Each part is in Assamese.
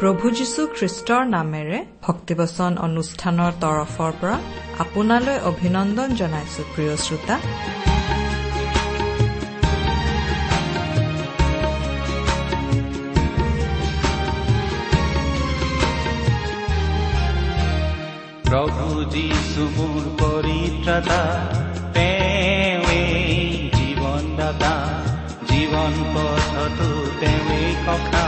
প্ৰভু যীশু খ্ৰীষ্টৰ নামেৰে ভক্তিবচন অনুষ্ঠানৰ তৰফৰ পৰা আপোনালৈ অভিনন্দন জনাইছো প্ৰিয় শ্ৰোতা। প্ৰভু যীশু মোৰ পৰিত্ৰাতা তেওঁৱে জীৱনদাতা জীৱন পথতো তেওঁৱে কথা।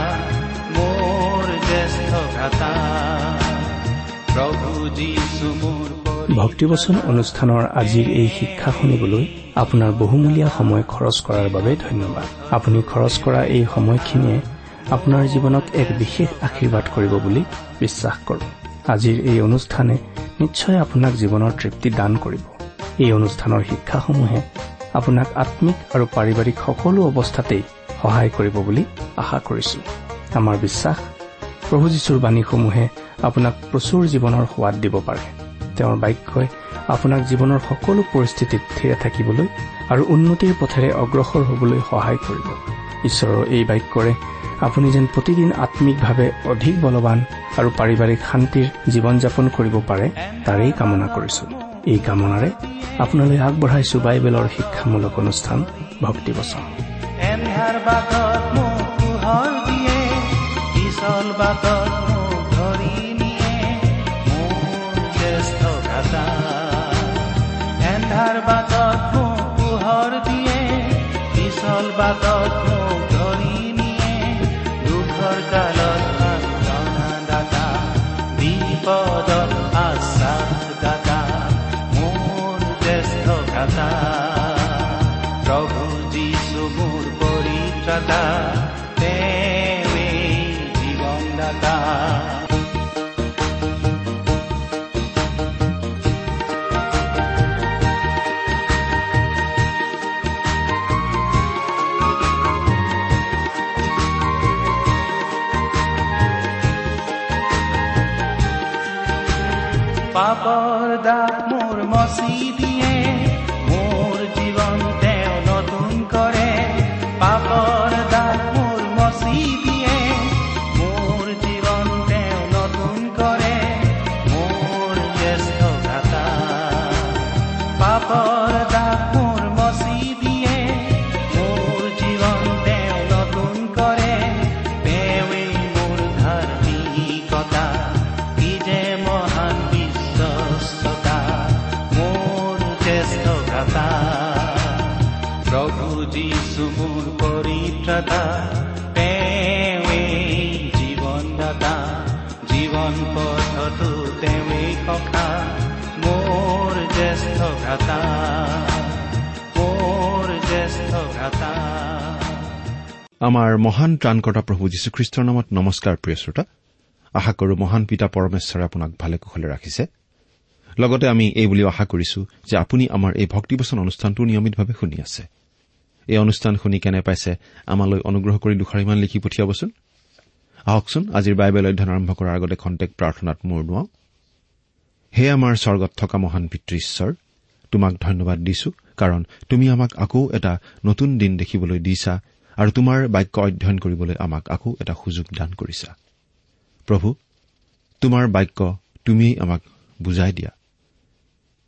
ভক্তিবচন অনুষ্ঠানৰ আজিৰ এই শিক্ষা শুনিবলৈ আপোনাৰ বহুমূলীয়া সময় খৰচ কৰাৰ বাবে ধন্যবাদ। আপুনি খৰচ কৰা এই সময়খিনিয়ে আপোনাৰ জীৱনত এক বিশেষ আশীৰ্বাদ কৰিব বুলি বিশ্বাস কৰোঁ। আজিৰ এই অনুষ্ঠানে নিশ্চয় আপোনাক জীৱনৰ তৃপ্তি দান কৰিব। এই অনুষ্ঠানৰ শিক্ষাসমূহে আপোনাক আম্মিক আৰু পাৰিবাৰিক সকলো অৱস্থাতেই সহায় কৰিব বুলি আশা কৰিছো। আমাৰ বিশ্বাস প্ৰভু যীশুৰ বাণীসমূহে আপোনাক প্ৰচুৰ জীৱনৰ সোৱাদ দিব পাৰে। তেওঁৰ বাক্যই আপোনাক জীৱনৰ সকলো পৰিস্থিতিত থিৰে থাকিবলৈ আৰু উন্নতিৰ পথেৰে অগ্ৰসৰ হ'বলৈ সহায় কৰিব। ঈশ্বৰৰ এই বাক্যৰে আপুনি যেন প্ৰতিদিন আম্মিকভাৱে অধিক বলৱান আৰু পাৰিবাৰিক শান্তিৰ জীৱন যাপন কৰিব পাৰে তাৰেই কামনা কৰিছো। এই কামনাৰে আপোনালৈ আগবঢ়াইছো বাইবেলৰ শিক্ষামূলক অনুষ্ঠান ভক্তিবচন। পিছল বাটত ধৰি নিয়ে মোৰ জ্যেষ্ঠ ভ্ৰাতা এন্ধাৰ বাটত মোক পোহৰ দিয়ে পিছল বাটত মোক ধৰি নিয়ে। দুখৰ কালত বিপদত আশ্বাস দাতা মোৰ জ্যেষ্ঠ ভ্ৰাতা প্ৰভু যীশু মোৰ পৰিত্ৰাতা পাপৰ দাগ মোৰ মচি দিয়ে। আমাৰ মহান ত্ৰাণকৰ্তা প্ৰভু যীশুখ্ৰীষ্টৰ নামত নমস্কাৰ প্ৰিয় শ্ৰোতা। আশা কৰো মহান পিতা পৰমেশ্বৰে আপোনাক ভালে কুশলে ৰাখিছে। লগতে আমি এই বুলিও আশা কৰিছো যে আপুনি আমাৰ এই ভক্তিবচন অনুষ্ঠানটো নিয়মিতভাৱে শুনি আছে। এই অনুষ্ঠান শুনি কেনে পাইছে আমালৈ অনুগ্ৰহ কৰি দুষাৰিমান লিখি পঠিয়াবচোন। আহকচোন আজিৰ বাইবেল অধ্যয়ন আৰম্ভ কৰাৰ আগতে খন্তেক প্ৰাৰ্থনাত মূৰ দুৱাওঁ। হে আমাৰ স্বৰ্গত থকা মহান পিতৃ ঈশ্বৰ তোমাক ধন্যবাদ দিছো কাৰণ তুমি আমাক আকৌ এটা নতুন দিন দেখিবলৈ দিছা আৰু তোমাৰ বাক্য অধ্যয়ন কৰিবলৈ আমাক আকৌ এটা সুযোগ দান কৰিছা। প্ৰভু তোমাৰ বাক্য তুমিয়েই আমাক বুজাই দিয়া।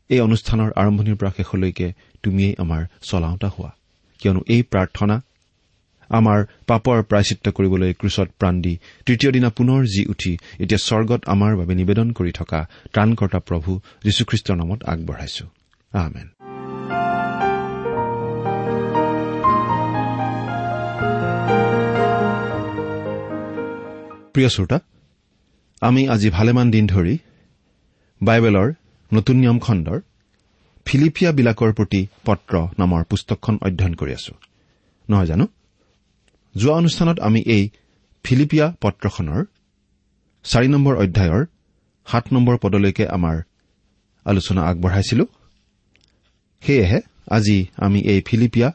এই অনুষ্ঠানৰ আৰম্ভণিৰ পৰা শেষলৈকে তুমিয়েই আমাৰ চলাওঁতা হোৱা। কিয়নো এই প্ৰাৰ্থনা আমাৰ পাপৰ প্ৰায়চিত্ৰ কৰিবলৈ ক্ৰুচত প্ৰাণ দি তৃতীয় দিনা পুনৰ জি উঠি এতিয়া স্বৰ্গত আমাৰ বাবে নিবেদন কৰি থকা ত্ৰাণকৰ্তা প্ৰভু যীশুখ্ৰীষ্টৰ নামত আগবঢ়াইছো। আমেন। প্ৰিয় শ্ৰোতা আমি আজি ভালেমান দিন ধৰি বাইবেলৰ নতুন নিয়ম খণ্ডৰ ফিলিপিয়াবিলাকৰ প্ৰতি পত্ৰ নামৰ পুস্তকখন অধ্যয়ন কৰি আছো। নহয় জানো? যোৱা অনুষ্ঠানত আমি এই ফিলিপিয়া পত্ৰখনৰ চাৰি নম্বৰ অধ্যায়ৰ সাত নম্বৰ পদলৈকে আমাৰ আলোচনা আগবঢ়াইছিলো। সেয়েহে আজি আমি এই ফিলিপিয়া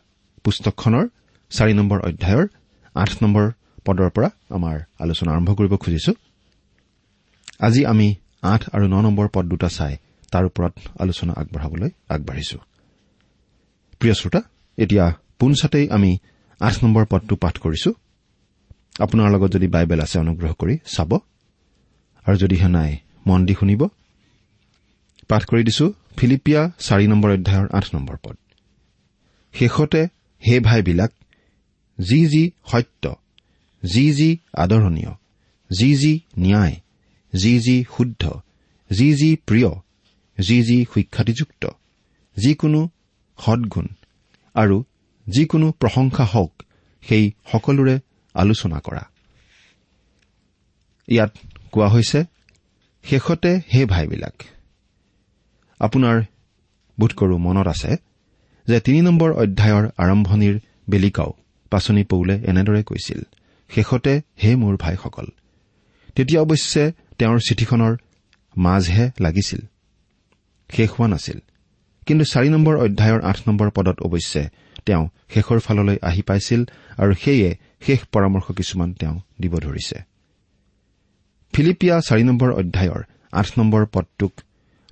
পুস্তকখনৰ চাৰি নম্বৰ অধ্যায়ৰ আঠ নম্বৰ পদৰ পৰা আমাৰ আলোচনা আৰম্ভ কৰিব খুজিছো। আজি আমি আঠ আৰু ন নম্বৰ পদ দুটা চাই তাৰ ওপৰত আলোচনা আগবঢ়াবলৈ আগবাঢ়িছো। প্ৰিয় শ্ৰোতা এতিয়া পোনছাতেই আমি আঠ নম্বৰ পদটো পাঠ কৰিছো। আপোনাৰ লগত যদি বাইবেল আছে অনুগ্ৰহ কৰি চাব। আৰু যদিহে নাই মন দি শুনিব। পাঠ কৰি দিছো ফিলিপিয়া চাৰি নম্বৰ অধ্যায়ৰ আঠ নম্বৰ পদ। শেষতে হে ভাইবিলাক যি যি সত্য যি যি আদৰণীয় যি যি ন্যায় যি যি শুদ্ধ যি যি প্ৰিয় যি যি সুখ্যাতিযুক্ত যিকোনো সদগুণ আৰু যিকোনো প্ৰশংসা হওক সেই সকলোৰে আলোচনা কৰা ইয়াত কোৱা হৈছে শেষতে হে ভাইবিলাক আপোনাৰ বোধকৰো মনত আছে যে তিনি নম্বৰ অধ্যায়ৰ আৰম্ভণিৰ বেলিকাও পাচনি পৌলে এনেদৰে কৈছিল শেষতে হে মোৰ ভাইসকল তেতিয়া অৱশ্যে তেওঁৰ চিঠিখনৰ মাজহে লাগিছিল। শেষ হোৱা নাছিল। কিন্তু চাৰি নম্বৰ অধ্যায়ৰ আঠ নম্বৰ পদত অৱশ্যে তেওঁ শেষৰ ফাললৈ আহি পাইছিল আৰু সেয়ে শেষ পৰামৰ্শ কিছুমান তেওঁ দিব ধৰিছে। ফিলিপিয়া চাৰি নম্বৰ অধ্যায়ৰ আঠ নম্বৰ পদটোক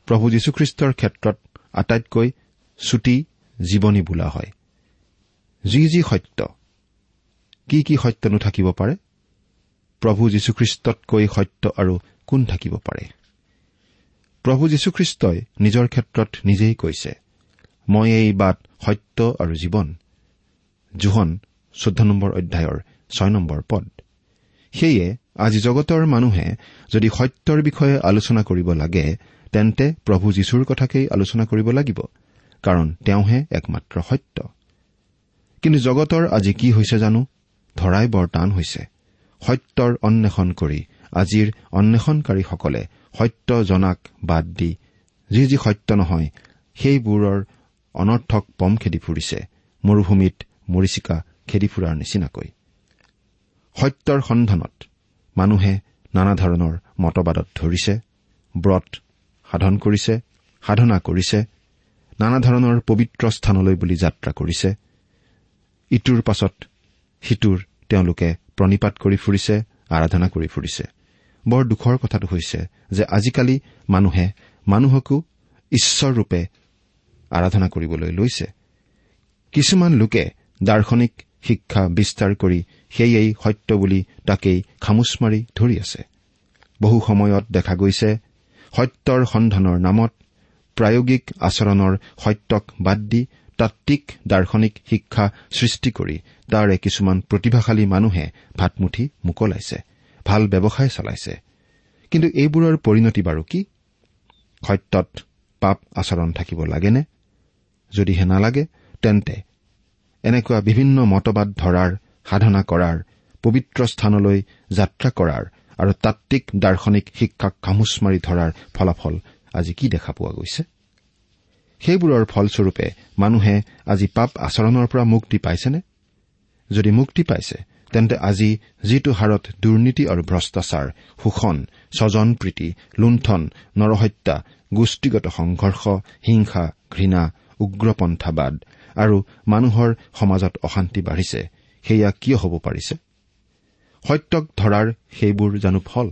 প্ৰভু যীশুখ্ৰীষ্টৰ ক্ষেত্ৰত আটাইতকৈ চুটি জীৱনী বোলা হয়। যি যি সত্য কি কি সত্যনো থাকিব পাৰে? প্ৰভু যীশুখ্ৰীষ্টতকৈ সত্য আৰু কোন থাকিব পাৰে? প্ৰভু যীশুখ্ৰীষ্টই নিজৰ ক্ষেত্ৰত নিজেই কৈছে মই এই বাট সত্য আৰু জীৱন। জোহন চৈধ্য নম্বৰ অধ্যায়ৰ ছয় নম্বৰ পদ। সেয়ে আজি জগতৰ মানুহে যদি সত্যৰ বিষয়ে আলোচনা কৰিব লাগে তেন্তে প্ৰভু যীশুৰ কথাকেই আলোচনা কৰিব লাগিব কাৰণ তেওঁহে একমাত্ৰ সত্য। কিন্তু জগতৰ আজি কি হৈছে জানো? ধৰাই বৰ টান হৈছে। সত্যৰ অন্বেষণ কৰি আজিৰ অন্বেষণকাৰীসকলে সত্য জনাক বাদ দি যি যি সত্য নহয় সেইবোৰৰ অনৰ্থক পম খেদি ফুৰিছে মৰুভূমিত মৰিচিকা খেদি ফুৰাৰ নিচিনাকৈ। সত্যৰ সন্ধানত মানুহে নানা ধৰণৰ মতবাদত ধৰিছে ব্ৰত সাধন কৰিছে সাধনা কৰিছে নানা ধৰণৰ পবিত্ৰ স্থানলৈ বুলি যাত্ৰা কৰিছে। ইটোৰ পাছত সিটোৰ তেওঁলোকে প্ৰণিপাত কৰি ফুৰিছে আৰাধনা কৰি ফুৰিছে। বৰ দুখৰ কথাটো হৈছে যে আজিকালি মানুহে মানুহকো ঈশ্বৰৰূপে আৰাধনা কৰিবলৈ লৈছে। কিছুমান লোকে দাৰ্শনিক শিক্ষা বিস্তাৰ কৰি সেয়েই সত্য বুলি তাকেই খামোচ মাৰি ধৰি আছে। বহু সময়ত দেখা গৈছে সত্যৰ সন্ধানৰ নামত প্ৰায়োগিক আচৰণৰ সত্যক বাদ দি তাত্বিক দাৰ্শনিক শিক্ষা সৃষ্টি কৰি তাৰে কিছুমান প্ৰতিভাশালী মানুহে ভাতমুঠি মোকলাইছে ভাল ব্যৱসায় চলাইছে। কিন্তু এইবোৰৰ পৰিণতি বাৰু কি? সত্যত পাপ আচৰণ থাকিব লাগেনে? যদিহে নালাগে তেন্তে এনেকুৱা বিভিন্ন মতবাদ ধৰাৰ সাধনা কৰাৰ পবিত্ৰ স্থানলৈ যাত্ৰা কৰাৰ আৰু তাত্বিক দাৰ্শনিক শিক্ষাক খামোচ মাৰি ধৰাৰ ফলাফল আজি কি দেখা পোৱা গৈছে? সেইবোৰৰ ফলস্বৰূপে মানুহে আজি পাপ আচৰণৰ পৰা মুক্তি পাইছেনে? যদি মুক্তি পাইছে তেন্তে আজি যিটো হাৰত দুৰ্নীতি আৰু ভ্ৰষ্টাচাৰ শোষণ স্বজন প্ৰীতি লুণ্ঠন নৰহত্যা গোষ্ঠীগত সংঘৰ্ষ হিংসা ঘৃণা উগ্ৰপন্থাবাদ আৰু মানুহৰ সমাজত অশান্তি বাঢ়িছে সেয়া কিয় হ'ব পাৰিছে? সত্যক ধৰাৰ সেইবোৰ জানো ফল?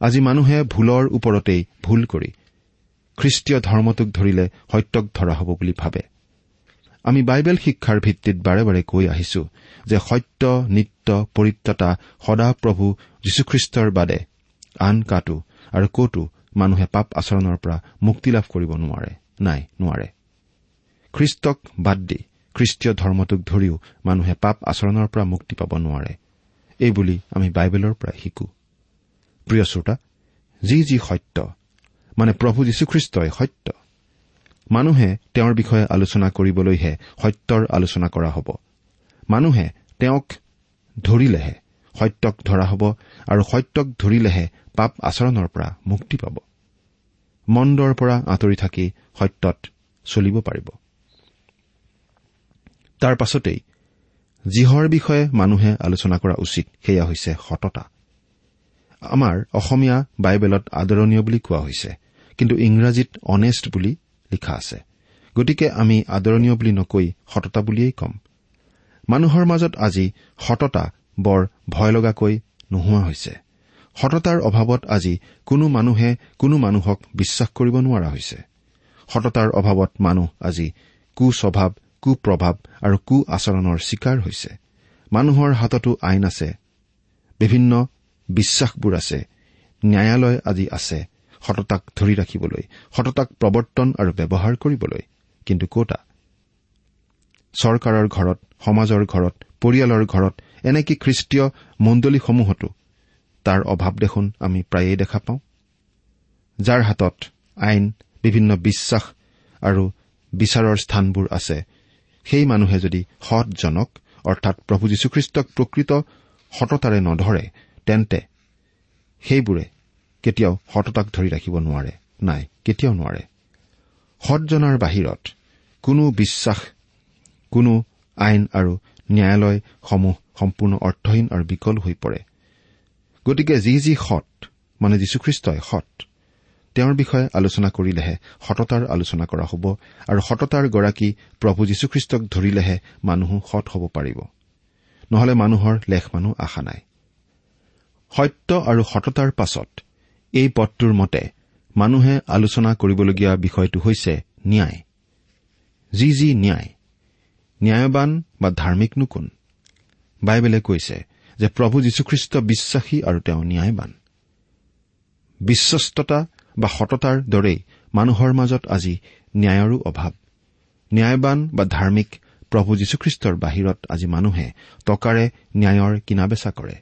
আজি মানুহে ভুলৰ ওপৰতেই ভুল কৰি খ্ৰীষ্টীয় ধৰ্মটোক ধৰিলে সত্যক ধৰা হ'ব বুলি ভাবে। আমি বাইবেল শিক্ষাৰ ভিত্তিত বাৰে বাৰে কৈ আহিছো যে সত্য নিত্য পৰিত্ৰতা সদাপ্ৰভু যীশুখ্ৰীষ্টৰ বাদে আন কাটো আৰু কতো মানুহে পাপ আচৰণৰ পৰা মুক্তি লাভ কৰিব নোৱাৰে নাই নোৱাৰে। খ্ৰীষ্টক বাদ দি খ্ৰীষ্টীয় ধৰ্মটোক ধৰিও মানুহে পাপ আচৰণৰ পৰা মুক্তি পাব নোৱাৰে। এইবুলি আমি বাইবেলৰ পৰাই শিকো। প্ৰিয় শ্ৰোতা যি যি সত্য মানে প্ৰভু যীশুখ্ৰীষ্টই সত্য। মানুহে তেওঁৰ বিষয়ে আলোচনা কৰিবলৈহে সত্যৰ আলোচনা কৰা হ'ব। মানুহে তেওঁক ধৰিলেহে সত্যক ধৰা হ'ব আৰু সত্যক ধৰিলেহে পাপ আচৰণৰ পৰা মুক্তি পাব। মন্দৰ পৰা আঁতৰি থাকি সত্যত চলিব পাৰিব। তাৰ পাছতেই যিহৰ বিষয়ে মানুহে আলোচনা কৰা উচিত সেয়া হৈছে সততা। আমাৰ অসমীয়া বাইবেলত আদৰণীয় বুলি কোৱা হৈছে কিন্তু ইংৰাজীত অনেষ্ট বুলি লিখা আছে। গতিকে আমি আদৰণীয় বুলি নকৈ সততা বুলিয়েই ক'ম। মানুহৰ মাজত আজি সততা বৰ ভয় লগাকৈ নোহোৱা হৈছে। সততাৰ অভাৱত আজি কোনো মানুহে কোনো মানুহক বিশ্বাস কৰিব নোৱাৰা হৈছে। সততাৰ অভাৱত মানুহ আজি কুস্বভাৱ কুপ্ৰভাৱ আৰু কু আচৰণৰ চিকাৰ হৈছে। মানুহৰ হাততো আইন আছে। বিভিন্ন বিশ্বাসবোৰ আছে। ন্যায়ালয় আজি আছে। সততাক ধৰি ৰাখিবলৈ সততাক প্ৰৱৰ্তন আৰু ব্যৱহাৰ কৰিবলৈ। কিন্তু কতা? চৰকাৰৰ ঘৰত সমাজৰ ঘৰত পৰিয়ালৰ ঘৰত এনেকি খ্ৰীষ্টীয় মণ্ডলীসমূহতো তাৰ অভাৱ দেখোন আমি প্ৰায়েই দেখা পাওঁ? যাৰ হাতত আইন বিভিন্ন বিশ্বাস আৰু বিচাৰৰ স্থানবোৰ আছে সেই মানুহে যদি সৎজনক অৰ্থাৎ প্ৰভু যীশুখ্ৰীষ্টক প্ৰকৃত সততাৰে নধৰে তেন্তে সেইবোৰে কেতিয়াও সততাক ধৰি ৰাখিব নোৱাৰে। নাই কেতিয়াও নোৱাৰে। সৎজনাৰ বাহিৰত কোনো বিশ্বাস কোনো আইন আৰু ন্যায়ালয়সমূহ সম্পূৰ্ণ অৰ্থহীন আৰু বিকল হৈ পৰে। গতিকে যি যি সৎ মানে যীশুখ্ৰীষ্টই সৎ তেওঁৰ বিষয়ে আলোচনা কৰিলেহে সততাৰ আলোচনা কৰা হ'ব আৰু সততাৰ গৰাকী প্ৰভু যীশুখ্ৰীষ্টক ধৰিলেহে মানুহো সৎ হ'ব পাৰিব। নহলে মানুহৰ লেখ মানুহ আশা নাই। সত্য আৰু সততাৰ পাছত এই পদটোৰ মতে মানুহে আলোচনা কৰিবলগীয়া বিষয়টো হৈছে ন্যায়। যি যি ন্যায় ন্যায়বান বা ধাৰ্মিকনো কোন বাইবেলে কৈছে যে প্ৰভু যীশুখ্ৰীষ্ট বিশ্বাসী আৰু তেওঁ ন্যায়বান। বিশ্বস্ততা বা সততাৰ দৰেই মানুহৰ মাজত আজি ন্যায়ৰো অভাৱ। ন্যায়বান বা ধাৰ্মিক প্ৰভু যীশুখ্ৰীষ্টৰ বাহিৰত আজি মানুহে টকাৰে ন্যায়ৰ কিনা বেচা কৰে।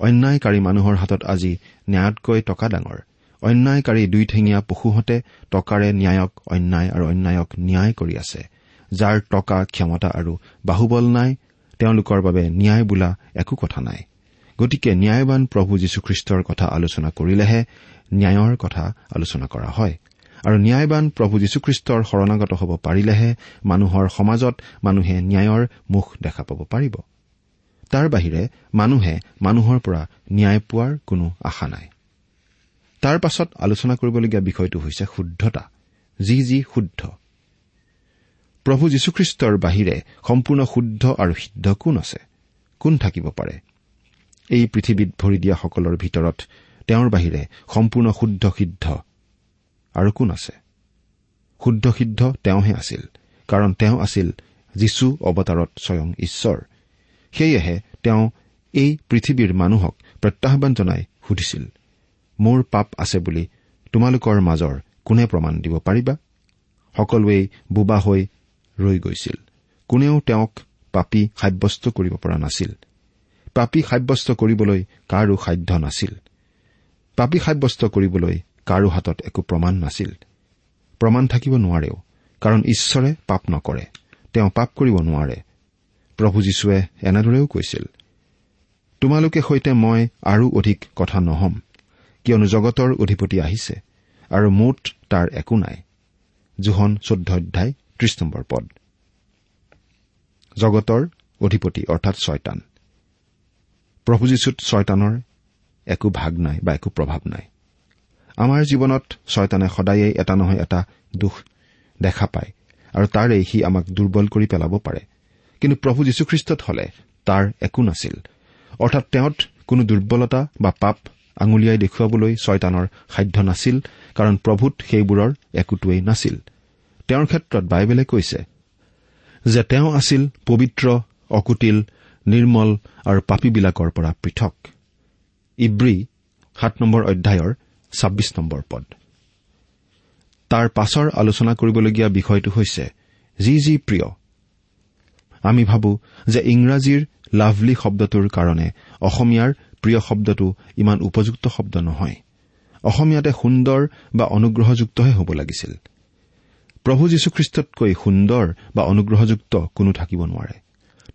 অন্যায়কাৰী মানুহৰ হাতত আজি ন্যায়তকৈ টকা ডাঙৰ। অন্যায়কাৰী দুইঠেঙীয়া পশুহঁতে টকাৰে ন্যায়ক অন্যায় আৰু অন্যায়ক ন্যায় কৰি আছে। যাৰ টকা ক্ষমতা আৰু বাহুবল নাই তেওঁলোকৰ বাবে ন্যায় বোলা একো কথা নাই। গতিকে ন্যায়বান প্ৰভু যীশুখ্ৰীষ্টৰ কথা আলোচনা কৰিলেহে ন্যায়ৰ কথা আলোচনা কৰা হয়। আৰু ন্যায়বান প্ৰভু যীশুখ্ৰীষ্টৰ শৰণাগত হ'ব পাৰিলেহে মানুহৰ সমাজত মানুহে ন্যায়ৰ মুখ দেখা পাব পাৰিব। তাৰ বাহিৰে মানুহে মানুহৰ পৰা ন্যায় পোৱাৰ কোনো আশা নাই। তাৰ পাছত আলোচনা কৰিবলগীয়া বিষয়টো হৈছে শুদ্ধতা যি যি শুদ্ধ। প্ৰভু যীশুখ্ৰীষ্টৰ বাহিৰে সম্পূৰ্ণ শুদ্ধ আৰু সিদ্ধ কোন আছে? কোন থাকিব পাৰে? এই পৃথিৱীত ভৰি দিয়াসকলৰ ভিতৰত তেওঁৰ বাহিৰে সম্পূৰ্ণ শুদ্ধ সিদ্ধ আৰু কোন আছে? শুদ্ধ সিদ্ধ তেওঁহে আছিল কাৰণ তেওঁ আছিল যীশু অৱতাৰত স্বয়ং ঈশ্বৰ। সেয়েহে তেওঁ এই পৃথিৱীৰ মানুহক প্ৰত্যাহান জনাই সুধিছিল মোৰ পাপ আছে বুলি তোমালোকৰ মাজৰ কোনে প্ৰমাণ দিব পাৰিবা? সকলোৱেই বোবা হৈ ৰৈ গৈছিল। কোনেও তেওঁক পাপী সাব্যস্ত কৰিব পৰা নাছিল। পাপী সাব্যস্ত কৰিবলৈ কাৰো সাধ্য নাছিল। পাপী সাব্যস্ত কৰিবলৈ কাৰো হাতত একো প্ৰমাণ নাছিল। প্ৰমাণ থাকিব নোৱাৰেও কাৰণ ঈশ্বৰে পাপ নকৰে। তেওঁ পাপ কৰিব নোৱাৰে। প্ৰভু যীশুৱে এনেদৰেও কৈছিল তোমালোকে সৈতে মই আৰু অধিক কথা নহম কিয়নো জগতৰ অধিপতি আহিছে আৰু মুঠ তাৰ একো নাই। জোহন চৈধ্য অধ্যায় ত্ৰিশ নম্বৰ পদ। জগতৰ অধিপতি অৰ্থাৎ ছয়তান। প্ৰভু যীশুত ছয়তানৰ একো ভাগ নাই বা একো প্ৰভাৱ নাই। আমাৰ জীৱনত ছয়তানে সদায়েই এটা নহয় এটা দুখ দেখা পায় আৰু তাৰেই সি আমাক দুৰ্বল কৰি পেলাব পাৰে। কিন্তু প্ৰভু যীশুখ্ৰীষ্টত হলে তাৰ একো নাছিল। অৰ্থাৎ তেওঁত কোনো দুৰ্বলতা বা পাপ আঙুলিয়াই দেখুৱাবলৈ ছয়তানৰ সাধ্য নাছিল কাৰণ প্ৰভূত সেইবোৰৰ একোটোৱেই নাছিল। তেওঁৰ ক্ষেত্ৰত বাইবেলে কৈছে যে তেওঁ আছিল পবিত্ৰ অকুটিল নিৰ্মল আৰু পাপীবিলাকৰ পৰা পৃথক। ইব্ৰী সাত নম্বৰ অধ্যায়ৰ ছাব্বিছ নম্বৰ পদ। তাৰ পাছৰ আলোচনা কৰিবলগীয়া বিষয়টো হৈছে যি যি প্ৰিয় আমি ভাবো যে ইংৰাজীৰ লাভলী শব্দটোৰ কাৰণে অসমীয়াৰ প্ৰিয় শব্দটো ইমান উপযুক্ত শব্দ নহয়। অসমীয়াতে সুন্দৰ বা অনুগ্ৰহযুক্তহে হ'ব লাগিছিল। প্ৰভু যীশুখ্ৰীষ্টতকৈ সুন্দৰ বা অনুগ্ৰহযুক্ত কোনো থাকিব নোৱাৰে।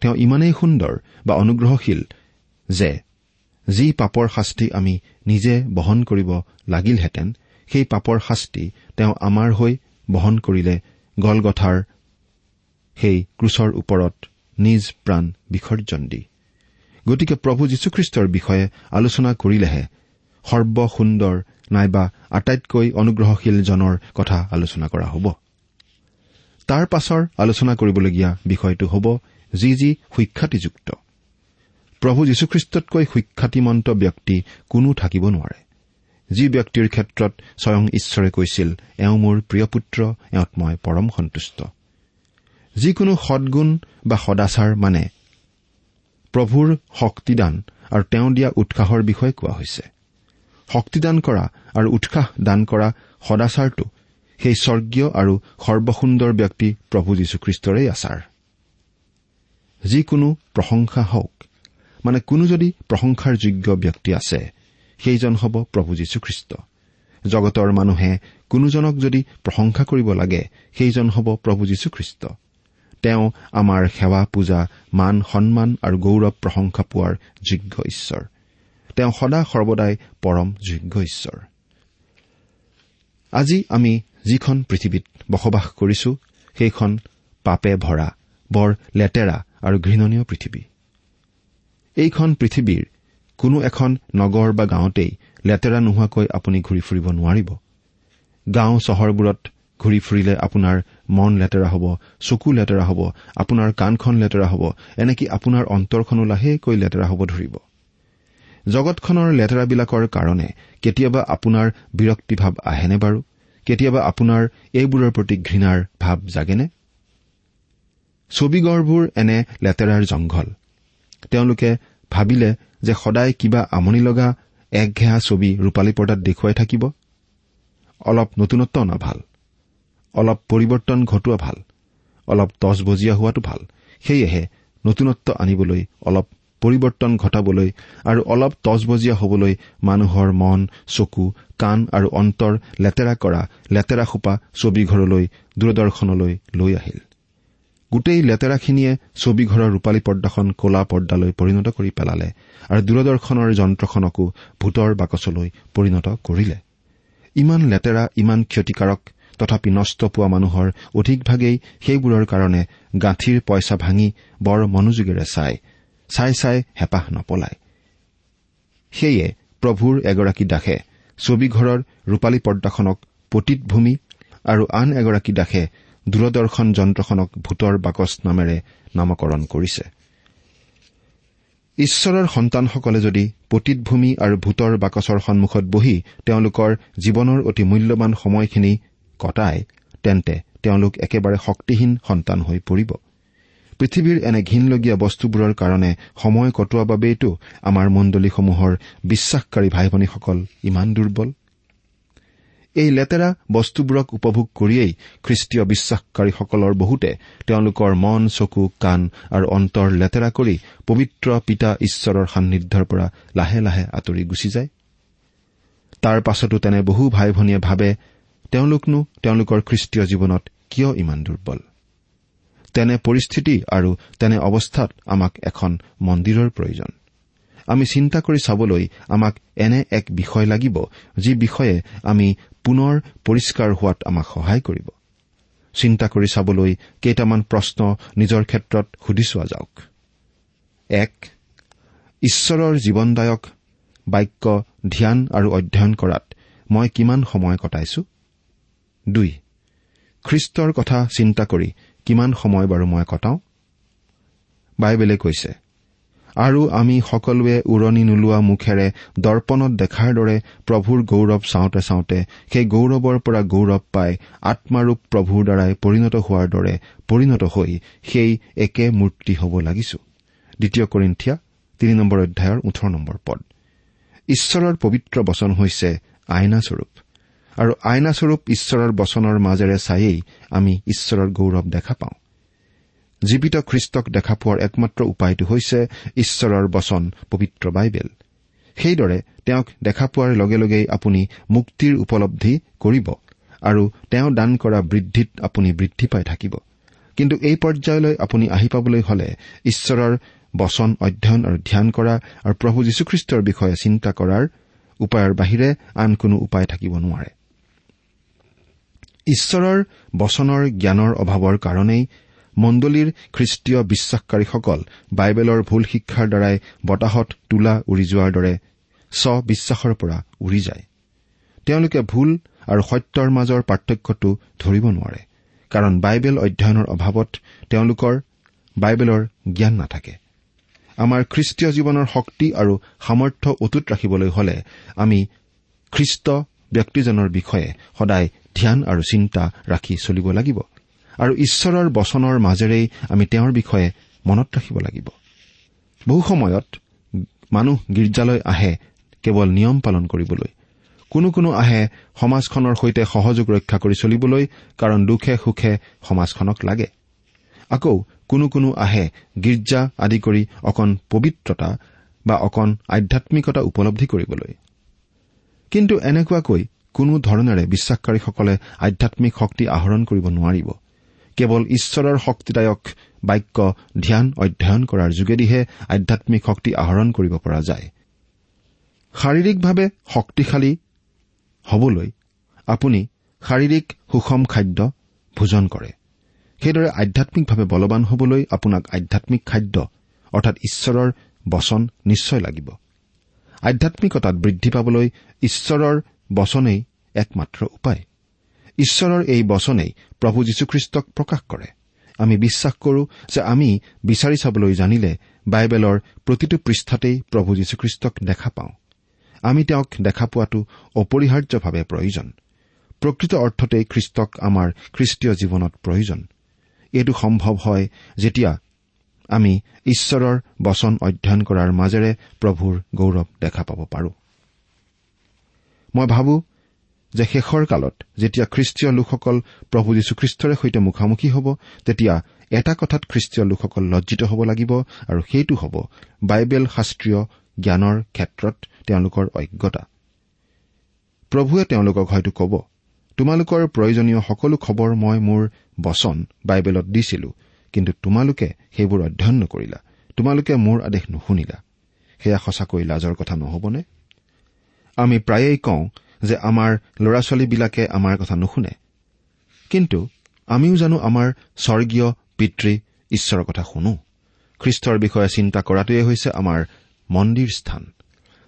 তেওঁ ইমানেই সুন্দৰ বা অনুগ্ৰহশীল যে যি পাপৰ শাস্তি আমি নিজে বহন কৰিব লাগিলহেঁতেন সেই পাপৰ শাস্তি তেওঁ আমাৰ হৈ বহন কৰিলে গলগথাৰ সেই ক্ৰুচৰ ওপৰত নিজ প্ৰাণ বিসৰ্জন দি। গতিকে প্ৰভু যীশুখ্ৰীষ্টৰ বিষয়ে আলোচনা কৰিলেহে সৰ্বসুন্দৰ নাইবা আটাইতকৈ অনুগ্ৰহশীলজনৰ কথা আলোচনা কৰা হ'ব। তাৰ পাছৰ আলোচনা কৰিবলগীয়া বিষয়টো হ'ব যি যি সুখ্যাতিযুক্ত প্ৰভু যীশুখ্ৰীষ্টতকৈ সুখ্যাতিমন্ত ব্যক্তি কোনো থাকিব নোৱাৰে। যি ব্যক্তিৰ ক্ষেত্ৰত স্বয়ং ঈশ্বৰে কৈছিল এওঁ মোৰ প্ৰিয় পুত্ৰ এওঁত মই পৰম সন্তুষ্ট। যিকোনো সদগুণ বা সদাচাৰ মানে প্ৰভুৰ শক্তিদান আৰু তেওঁ দিয়া উৎসাহৰ বিষয়ে কোৱা হৈছে। শক্তিদান কৰা আৰু উৎসাহ দান কৰা সদাচাৰটো সেই স্বৰ্গীয় আৰু সৰ্বসুন্দৰ ব্যক্তি প্ৰভু যীশুখ্ৰীষ্টৰেই আচাৰ। যিকোনো প্ৰশংসা হওক মানে কোনো যদি প্ৰশংসাৰ যোগ্য ব্যক্তি আছে সেইজন হ'ব প্ৰভু যীশুখ্ৰীষ্ট। জগতৰ মানুহে কোনোজনক যদি প্ৰশংসা কৰিব লাগে সেইজন হ'ব প্ৰভু যীশুখ্ৰীষ্ট। তেওঁ আমাৰ সেৱা পূজা মান সন্মান আৰু গৌৰৱ প্ৰশংসা পোৱাৰ যোগ্য ঈশ্বৰ। তেওঁ সদা সৰ্বদাই পৰম যোগ্য ঈশ্বৰ। আজি আমি যিখন পৃথিৱীত বসবাস কৰিছো সেইখন পাপে ভৰা বৰ লেতেৰা আৰু ঘৃণনীয় পৃথিৱী। এইখন পৃথিৱীৰ কোনো এখন নগৰ বা গাঁৱতেই লেতেৰা নোহোৱাকৈ আপুনি ঘূৰি ফুৰিব নোৱাৰিব। গাঁও চহৰবোৰত ঘূৰি ফুৰিলে আপোনাৰ মন লেতেৰা হ'ব চকু লেতেৰা হ'ব আপোনাৰ কাণখন লেতেৰা হ'ব এনেকৈ আপোনাৰ অন্তৰখনো লাহেকৈ লেতেৰা হ'ব ধৰিব। জগতখনৰ লেতেৰাবিলাকৰ কাৰণে কেতিয়াবা আপোনাৰ বিৰক্তিভাৱ আহেনে বাৰু? কেতিয়াবা আপোনাৰ এইবোৰৰ প্ৰতি ঘৃণাৰ ভাৱ জাগেনে? ছবিগড়বোৰ এনে লেতেৰাৰ জংঘল। তেওঁলোকে ভাবিলে যে সদায় কিবা আমনি লগা একঘেহা ছবি ৰূপালী পৰ্দাত দেখুৱাই থাকিব। অলপ নতুনত্ব অনা ভাল অলপ পৰিৱৰ্তন ঘটোৱা ভাল অলপ তজবজীয়া হোৱাটো ভাল। সেয়েহে নতুনত্ব আনিবলৈ অলপ পৰিৱৰ্তন ঘটাবলৈ আৰু অলপ তজবজীয়া হবলৈ মানুহৰ মন চকু কাণ আৰু অন্তৰ লেতেৰা কৰা লেতেৰা সোপা ছবিঘৰলৈ দূৰদৰ্শনলৈ লৈ আহিল। গোটেই লেতেৰাখিনিয়ে ছবিঘৰৰ ৰূপালী পৰ্দাখন কলা পৰ্দালৈ পৰিণত কৰি পেলালে আৰু দূৰদৰ্শনৰ যন্ত্ৰখনকো ভূতৰ বাকচলৈ পৰিণত কৰিলে। ইমান লেতেৰা ইমান ক্ষতিকাৰক তথাপি নষ্ট পোৱা মানুহৰ অধিকভাগেই সেইবোৰৰ কাৰণে গাঁঠিৰ পইচা ভাঙি বৰ মনোযোগেৰে চায় চাই চাই হেঁপাহ নপলায়। সেয়ে প্ৰভুৰ এগৰাকী দাসে ছবিঘৰৰ ৰূপালী পৰ্দাখনক পতীত ভূমি আৰু আন এগৰাকী দাসে দূৰদৰ্শন যন্ত্ৰখনক ভূতৰ বাকচ নামেৰে নামকৰণ কৰিছে। ঈশ্বৰৰ সন্তানসকলে যদি পতীত ভূমি আৰু ভূতৰ বাকচৰ সন্মুখত বহি তেওঁলোকৰ জীৱনৰ অতি মূল্যৱান সময়খিনি কটায় তেন্তে তেওঁলোক একেবাৰে শক্তিহীন সন্তান হৈ পৰিব। পৃথিৱীৰ এনে ঘীনলগীয়া বস্তুবোৰৰ কাৰণে সময় কটোৱা বাবেইতো আমাৰ মণ্ডলীসমূহৰ বিশ্বাসকাৰী ভাই ভনীসকল ইমান দুৰ্বল। এই লেতেৰা বস্তুবোৰক উপভোগ কৰিয়েই খ্ৰীষ্টীয় বিশ্বাসকাৰীসকলৰ বহুতে তেওঁলোকৰ মন চকু কাণ আৰু অন্তৰ লেতেৰা কৰি পবিত্ৰ পিতা ঈশ্বৰৰ সান্নিধ্যৰ পৰা লাহে লাহে আঁতৰি গুচি যায়। তাৰ পাছতো তেনে বহু ভাই ভনীয়ে ভাবে তেওঁলোকনো তেওঁলোকৰ খ্ৰীষ্টীয় জীৱনত কিয় ইমান দুৰ্বল? তেনে পৰিস্থিতি আৰু তেনে অৱস্থাত আমাক এখন মন্দিৰৰ প্ৰয়োজন। আমি চিন্তা কৰি চাবলৈ আমাক এনে এক বিষয় লাগিব যি বিষয়ে আমি পুনৰ পৰিষ্কাৰ হোৱাত আমাক সহায় কৰিব। চিন্তা কৰি চাবলৈ কেইটামান প্ৰশ্ন নিজৰ ক্ষেত্ৰত সুধি চোৱা যাওক। এক ঈশ্বৰৰ জীৱনদায়ক বাক্য ধ্যান আৰু অধ্যয়ন কৰাত মই কিমান সময় কটাইছো? দুই খ্ৰীষ্টৰ কথা চিন্তা কৰি কিমান সময় বাৰু মই কটাওঁ? বাইবেলে কৈছে আৰু আমি সকলোৱে উৰণি নোলোৱা মুখেৰে দৰ্পণত দেখাৰ দৰে প্ৰভুৰ গৌৰৱ চাওঁতে চাওঁতে সেই গৌৰৱৰ পৰা গৌৰৱ পাই আত্মাৰূপ প্ৰভুৰ দ্বাৰাই পৰিণত হোৱাৰ দৰে পৰিণত হৈ সেই একে মূৰ্তি হ'ব লাগিছো। দ্বিতীয় কৰিন্ঠিয়া তিনি নম্বৰ অধ্যায়ৰ ওঠৰ নম্বৰ পদ। ঈশ্বৰৰ পবিত্ৰ বচন হৈছে আইনাস্বৰূপ। আৰু আইনাস্বৰূপ ঈশ্বৰৰ বচনৰ মাজেৰে চায়েই আমি ঈশ্বৰৰ গৌৰৱ দেখা পাওঁ। জীৱিত খ্ৰীষ্টক দেখা পোৱাৰ একমাত্ৰ উপায়টো হৈছে ঈশ্বৰৰ বচন পবিত্ৰ বাইবেল। সেইদৰে তেওঁক দেখা পোৱাৰ লগে লগেই আপুনি মুক্তিৰ উপলব্ধি কৰিব আৰু তেওঁ দান কৰা বৃদ্ধিত আপুনি বৃদ্ধি পাই থাকিব। কিন্তু এই পৰ্যায়লৈ আপুনি আহি পাবলৈ হলে ঈশ্বৰৰ বচন অধ্যয়ন আৰু ধ্যান কৰা আৰু প্ৰভু যীশুখ্ৰীষ্টৰ বিষয়ে চিন্তা কৰাৰ উপায়ৰ বাহিৰে আন কোনো উপায় থাকিব নোৱাৰে। ঈশ্বৰৰ বচনৰ জ্ঞানৰ অভাৱৰ কাৰণেই মণ্ডলীৰ খ্ৰীষ্টীয় বিশ্বাসকাৰীসকল বাইবেলৰ ভুল শিক্ষাৰ দ্বাৰাই বতাহত তোলা উৰি যোৱাৰ দৰে স্ববিশ্বাসৰ পৰা উৰি যায়। তেওঁলোকে ভুল আৰু সত্যৰ মাজৰ পাৰ্থক্যটো ধৰিব নোৱাৰে কাৰণ বাইবেল অধ্যয়নৰ অভাৱত তেওঁলোকৰ বাইবেলৰ জ্ঞান নাথাকে। আমাৰ খ্ৰীষ্টীয় জীৱনৰ শক্তি আৰু সামৰ্থ্য অটুট ৰাখিবলৈ হলে আমি খ্ৰীষ্ট ব্যক্তিজনৰ বিষয়ে সদায় ধ্যান আৰু চিন্তা ৰাখি চলিব লাগিব। আৰু ঈশ্বৰৰ বচনৰ মাজেৰেই আমি তেওঁৰ বিষয়ে মনত ৰাখিব লাগিব। বহু সময়ত মানুহ গীৰ্জালৈ আহে কেৱল নিয়ম পালন কৰিবলৈ। কোনো কোনো আহে সমাজখনৰ সৈতে সহযোগ ৰক্ষা কৰি চলিবলৈ কাৰণ দুখে সুখে সমাজখনক লাগে। আকৌ কোনো কোনো আহে গীৰ্জা আদি কৰি অকণ পবিত্ৰতা বা অকণ আধ্যামিকতা উপলব্ধি কৰিবলৈ। কিন্তু এনেকুৱাকৈ কোনো ধৰণেৰে বিশ্বাসকাৰীসকলে আধ্যামিক শক্তি আহৰণ কৰিব নোৱাৰিব। কেৱল ঈশ্বৰৰ শক্তিদায়ক বাক্য ধ্যান অধ্যয়ন কৰাৰ যোগেদিহে আধ্যামিক শক্তি আহৰণ কৰিব পৰা যায়। শাৰীৰিকভাৱে শক্তিশালী হবলৈ আপুনি শাৰীৰিক সুষম খাদ্য ভোজন কৰে। সেইদৰে আধ্যামিকভাৱে বলৱান হবলৈ আপোনাক আধ্যামিক খাদ্য অৰ্থাৎ ঈশ্বৰৰ বচন নিশ্চয় লাগিব। আধ্যামিকতাত বৃদ্ধি পাবলৈ ঈশ্বৰৰ বচনেই একমাত্ৰ উপায়। ঈশ্বৰৰ এই বচনেই প্ৰভু যীশুখ্ৰীষ্টক প্ৰকাশ কৰে। আমি বিশ্বাস কৰো যে আমি বিচাৰি চাবলৈ জানিলে বাইবেলৰ প্ৰতিটো পৃষ্ঠাতেই প্ৰভু যীশুখ্ৰীষ্টক দেখা পাওঁ। আমি তেওঁক দেখা পোৱাটো অপৰিহাৰ্যভাৱে প্ৰয়োজন। প্ৰকৃত অৰ্থতেই খ্ৰীষ্টক আমাৰ খ্ৰীষ্টীয় জীৱনত প্ৰয়োজন। এইটো সম্ভৱ হয় যেতিয়া আমি ঈশ্বৰৰ বচন অধ্যয়ন কৰাৰ মাজেৰে প্ৰভুৰ গৌৰৱ দেখা পাব পাৰো। মই ভাবো যে শেষৰ কালত যেতিয়া খ্ৰীষ্টীয় লোকসকল প্ৰভু যীশুখ্ৰীষ্টৰে সৈতে মুখামুখি হ'ব তেতিয়া এটা কথাত খ্ৰীষ্টীয় লোকসকল লজ্জিত হ'ব লাগিব আৰু সেইটো হ'ব বাইবেল শাস্ত্ৰীয় জ্ঞানৰ ক্ষেত্ৰত তেওঁলোকৰ অজ্ঞতা। প্ৰভুৱে তেওঁলোকক হয়তো ক'ব তোমালোকৰ প্ৰয়োজনীয় সকলো খবৰ মই মোৰ বচন বাইবেলত দিছিলো কিন্তু তোমালোকে সেইবোৰ অধ্যয়ন নকৰিলা। তোমালোকে মোৰ আদেশ নুশুনিলা। সেয়া সঁচাকৈ লাজৰ কথা নহবনে? আমি প্ৰায়েই কওঁ যে আমাৰ ল'ৰা ছোৱালীবিলাকে আমাৰ কথা নুশুনে। কিন্তু আমিও জানো আমাৰ স্বৰ্গীয় পিতৃ ঈশ্বৰৰ কথা শুনো। খ্ৰীষ্টৰ বিষয়ে চিন্তা কৰাটোৱে হৈছে আমাৰ মন্দিৰ স্থান।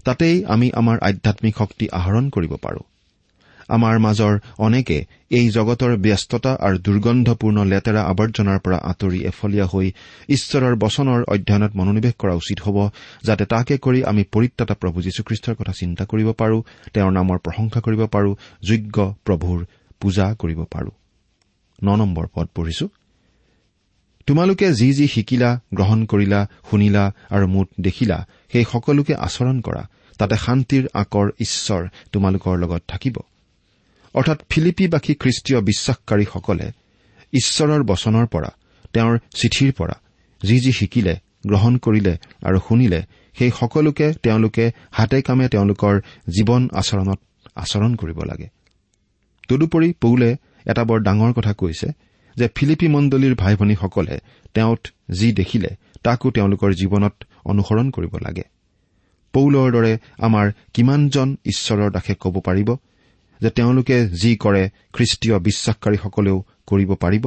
তাতেই আমি আমাৰ আধ্যামিক শক্তি আহৰণ কৰিব পাৰোঁ। আমাৰ মাজৰ অনেকে এই জগতৰ ব্যস্ততা আৰু দুৰ্গন্ধপূৰ্ণ লেতেৰা আৱৰ্জনাৰ পৰা আঁতৰি এফলীয়া হৈ ঈশ্বৰৰ বচনৰ অধ্যয়নত মনোনিৱেশ কৰা উচিত হ'ব যাতে তাকে কৰি আমি পৰিত্ৰাতা প্ৰভু যীশুখ্ৰীষ্টৰ কথা চিন্তা কৰিব পাৰো তেওঁৰ নামৰ প্ৰশংসা কৰিব পাৰো যোগ্য প্ৰভুৰ পূজা কৰিব পাৰো। তোমালোকে যি যি শিকিলা গ্ৰহণ কৰিলা শুনিলা আৰু মুঠ দেখিলা সেই সকলোকে আচৰণ কৰা তাতে শান্তিৰ আকৰ ঈশ্বৰ তোমালোকৰ লগত থাকিব। অৰ্থাৎ ফিলিপিবাসী খ্ৰীষ্টীয় বিশ্বাসকাৰীসকলে ঈশ্বৰৰ বচনৰ পৰা তেওঁৰ চিঠিৰ পৰা যি যি শিকিলে গ্ৰহণ কৰিলে আৰু শুনিলে সেই সকলোকে তেওঁলোকে হাতে কামে তেওঁলোকৰ জীৱন আচৰণত আচৰণ কৰিব লাগে। তদুপৰি পৌলে এটা বৰ ডাঙৰ কথা কৈছে যে ফিলিপি মণ্ডলীৰ ভাই ভনীসকলে তেওঁত যি দেখিলে তাকো তেওঁলোকৰ জীৱনত অনুসৰণ কৰিব লাগে। পৌলৰ দৰে আমাৰ কিমানজন ঈশ্বৰৰ দাসে ক'ব পাৰিব? যে তেওঁলোকে যি কৰে খ্ৰীষ্টীয় বিশ্বাসকাৰীসকলেও কৰিব পাৰিব?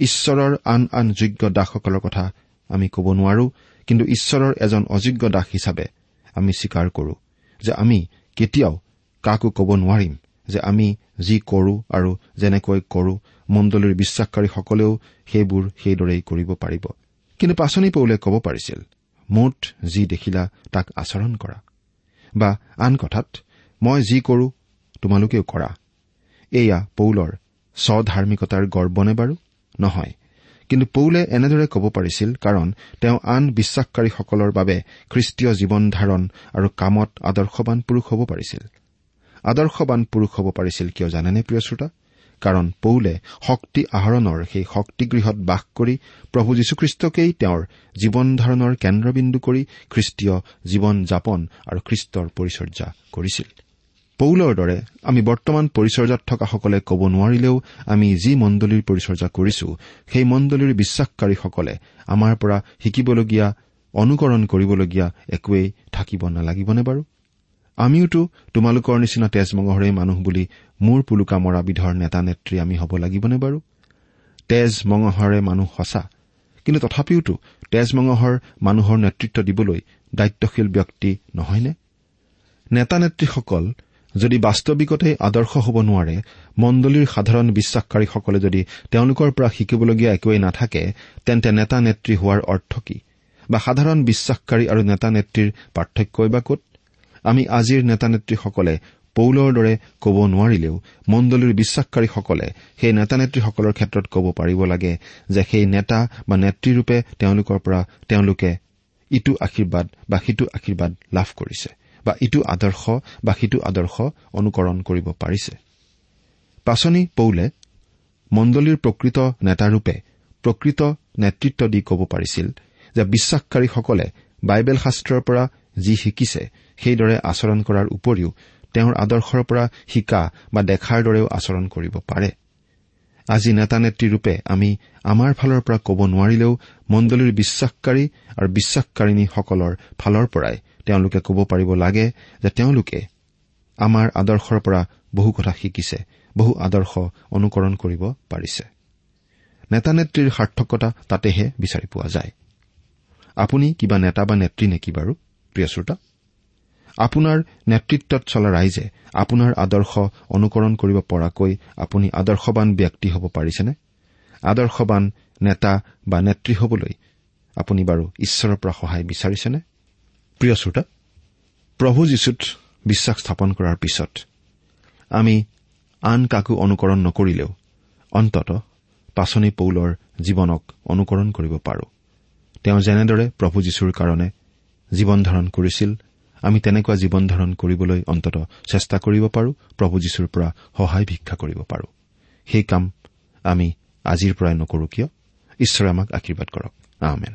ঈশ্বৰৰ আন আন যোগ্য দাসসকলৰ কথা আমি ক'ব নোৱাৰো কিন্তু ঈশ্বৰৰ এজন অযোগ্য দাস হিচাপে আমি স্বীকাৰ কৰো যে আমি কেতিয়াও কাকো ক'ব নোৱাৰিম যে আমি যি কৰো আৰু যেনেকৈ কৰো মণ্ডলীৰ বিশ্বাসকাৰীসকলেও সেইবোৰ সেইদৰেই কৰিব পাৰিব। কিন্তু পাচনি পৌলে ক'ব পাৰিছিল মুঠ যি দেখিলা তাক আচৰণ কৰা। বা আন কথাত মই যি কৰো তোমালোকেও কৰা। এয়া পৌলৰ স্বধাৰ্মিকতাৰ গৰ্বনে বাৰু? নহয়। কিন্তু পৌলে এনেদৰে ক'ব পাৰিছিল কাৰণ তেওঁ আন বিশ্বাসকাৰীসকলৰ বাবে খ্ৰীষ্টীয় জীৱন ধাৰণ আৰু কামত আদৰ্শবান পুৰুষ হ'ব পাৰিছিল। আদৰ্শবান পুৰুষ হ'ব পাৰিছিল কিয় জানেনে প্ৰিয় শ্ৰোতা? কাৰণ পৌলে শক্তি আহৰণৰ সেই শক্তিগৃহত বাস কৰি প্ৰভু যীশুখ্ৰীষ্টকেই তেওঁৰ জীৱন ধাৰণৰ কেন্দ্ৰবিন্দু কৰি খ্ৰীষ্টীয় জীৱন যাপন আৰু খ্ৰীষ্টৰ পৰিচৰ্যা কৰিছিল। পৌলৰ দৰে আমি বৰ্তমান পৰিচৰ্যাত থকাসকলে ক'ব নোৱাৰিলেও আমি যি মণ্ডলীৰ পৰিচৰ্যা কৰিছো সেই মণ্ডলীৰ বিশ্বাসকাৰীসকলে আমাৰ পৰা শিকিবলগীয়া অনুকৰণ কৰিবলগীয়া একোৱেই থাকিব নালাগিবনে বাৰু? আমিওতো তোমালোকৰ নিচিনা তেজমঙহৰে মানুহ বুলি মূৰ পুলুকা মৰা বিধৰ নেতা নেত্ৰী আমি হ'ব লাগিবনে বাৰু? তেজ মঙহৰে মানুহ সঁচা কিন্তু তথাপিওতো তেজমঙহৰ মানুহৰ নেতৃত্ব দিবলৈ দায়িত্বশীল ব্যক্তি নহয়নে? নেতা নেত্ৰীসকল যদি বাস্তৱিকতে আদৰ্শ হ'ব নোৱাৰে মণ্ডলীৰ সাধাৰণ বিশ্বাসকাৰীসকলে যদি তেওঁলোকৰ পৰা শিকিবলগীয়া একোৱেই নাথাকে তেন্তে নেতা নেত্ৰী হোৱাৰ অৰ্থ কি? বা সাধাৰণ বিশ্বাসকাৰী আৰু নেতা নেত্ৰীৰ পাৰ্থক্যই বা ক'ত? আমি আজিৰ নেতা নেত্ৰীসকলে পৌলৰ দৰে ক'ব নোৱাৰিলেও মণ্ডলীৰ বিশ্বাসকাৰীসকলে সেই নেতা নেত্ৰীসকলৰ ক্ষেত্ৰত ক'ব পাৰিব লাগে যে সেই নেতা বা নেত্ৰীৰূপে তেওঁলোকৰ পৰা তেওঁলোকে ইটো আশীৰ্বাদ বা সিটো আশীৰ্বাদ লাভ কৰিছে। বা ইটো আদৰ্শ বা সিটো আদৰ্শ অনুকৰণ কৰিব পাৰিছে। পাচনি পৌলে মণ্ডলীৰ প্ৰকৃত নেতাৰূপে প্ৰকৃত নেতৃত্ব দি ক'ব পাৰিছিল যে বিশ্বাসকাৰীসকলে বাইবেল শাস্ত্ৰৰ পৰা যি শিকিছে সেইদৰে আচৰণ কৰাৰ উপৰিও তেওঁৰ আদৰ্শৰ পৰা শিকা বা দেখাৰ দৰেও আচৰণ কৰিব পাৰে। আজি নেতা নেত্ৰীৰূপে আমি আমাৰ ফালৰ পৰা ক'ব নোৱাৰিলেও মণ্ডলীৰ বিশ্বাসকাৰী আৰু বিশ্বাসকাৰিণীসকলৰ ফালৰ পৰাই তেওঁলোকে ক'ব পাৰিব লাগে যে তেওঁলোকে আমাৰ আদৰ্শৰ পৰা বহু কথা শিকিছে বহু আদৰ্শ অনুকৰণ কৰিব পাৰিছে। নেতা নেত্ৰীৰ সাৰ্থকতা তাতেহে বিচাৰি পোৱা যায়। আপুনি কিবা নেতা বা নেত্ৰী নেকি বাৰু প্ৰিয় শ্ৰোতা? আপোনাৰ নেতৃত্বত চলা ৰাইজে আপোনাৰ আদৰ্শ অনুকৰণ কৰিব পৰাকৈ আপুনি আদৰ্শবান ব্যক্তি হ'ব পাৰিছেনে? আদৰ্শবান নেতা বা নেত্ৰী হবলৈ আপুনি বাৰু ঈশ্বৰৰ পৰা সহায় বিচাৰিছেনে? প্ৰিয় শ্ৰোতা প্ৰভু যীশুত বিশ্বাস স্থাপন কৰাৰ পিছত আমি আন কাকো অনুকৰণ নকৰিলেও অন্তত পাচনি পৌলৰ জীৱনক অনুকৰণ কৰিব পাৰো। তেওঁ যেনেদৰে প্ৰভু যীশুৰ কাৰণে জীৱন ধাৰণ কৰিছিল আমি তেনেকুৱা জীৱন ধাৰণ কৰিবলৈ অন্তত চেষ্টা কৰিব পাৰো প্ৰভু যীশুৰ পৰা সহায় ভিক্ষা কৰিব পাৰো। সেই কাম আমি আজিৰ পৰাই নকৰো কিয়? ঈশ্বৰে আমাক আশীৰ্বাদ কৰক। আহমেন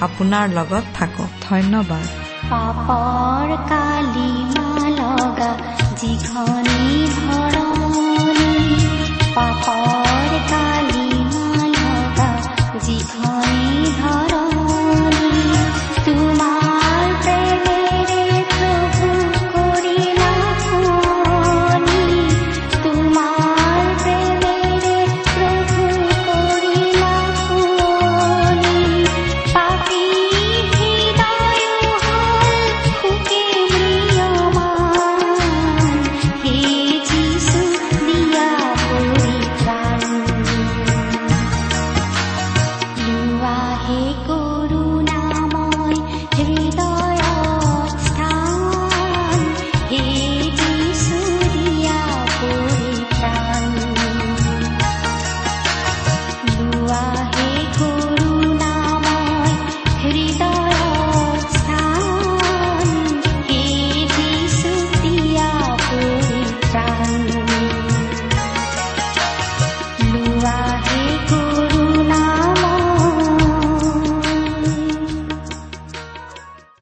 আপোনাৰ লগত থাকক। ধন্যবাদ। পাপৰ কালি লগা যিখনি ধৰণি পাপৰ কালি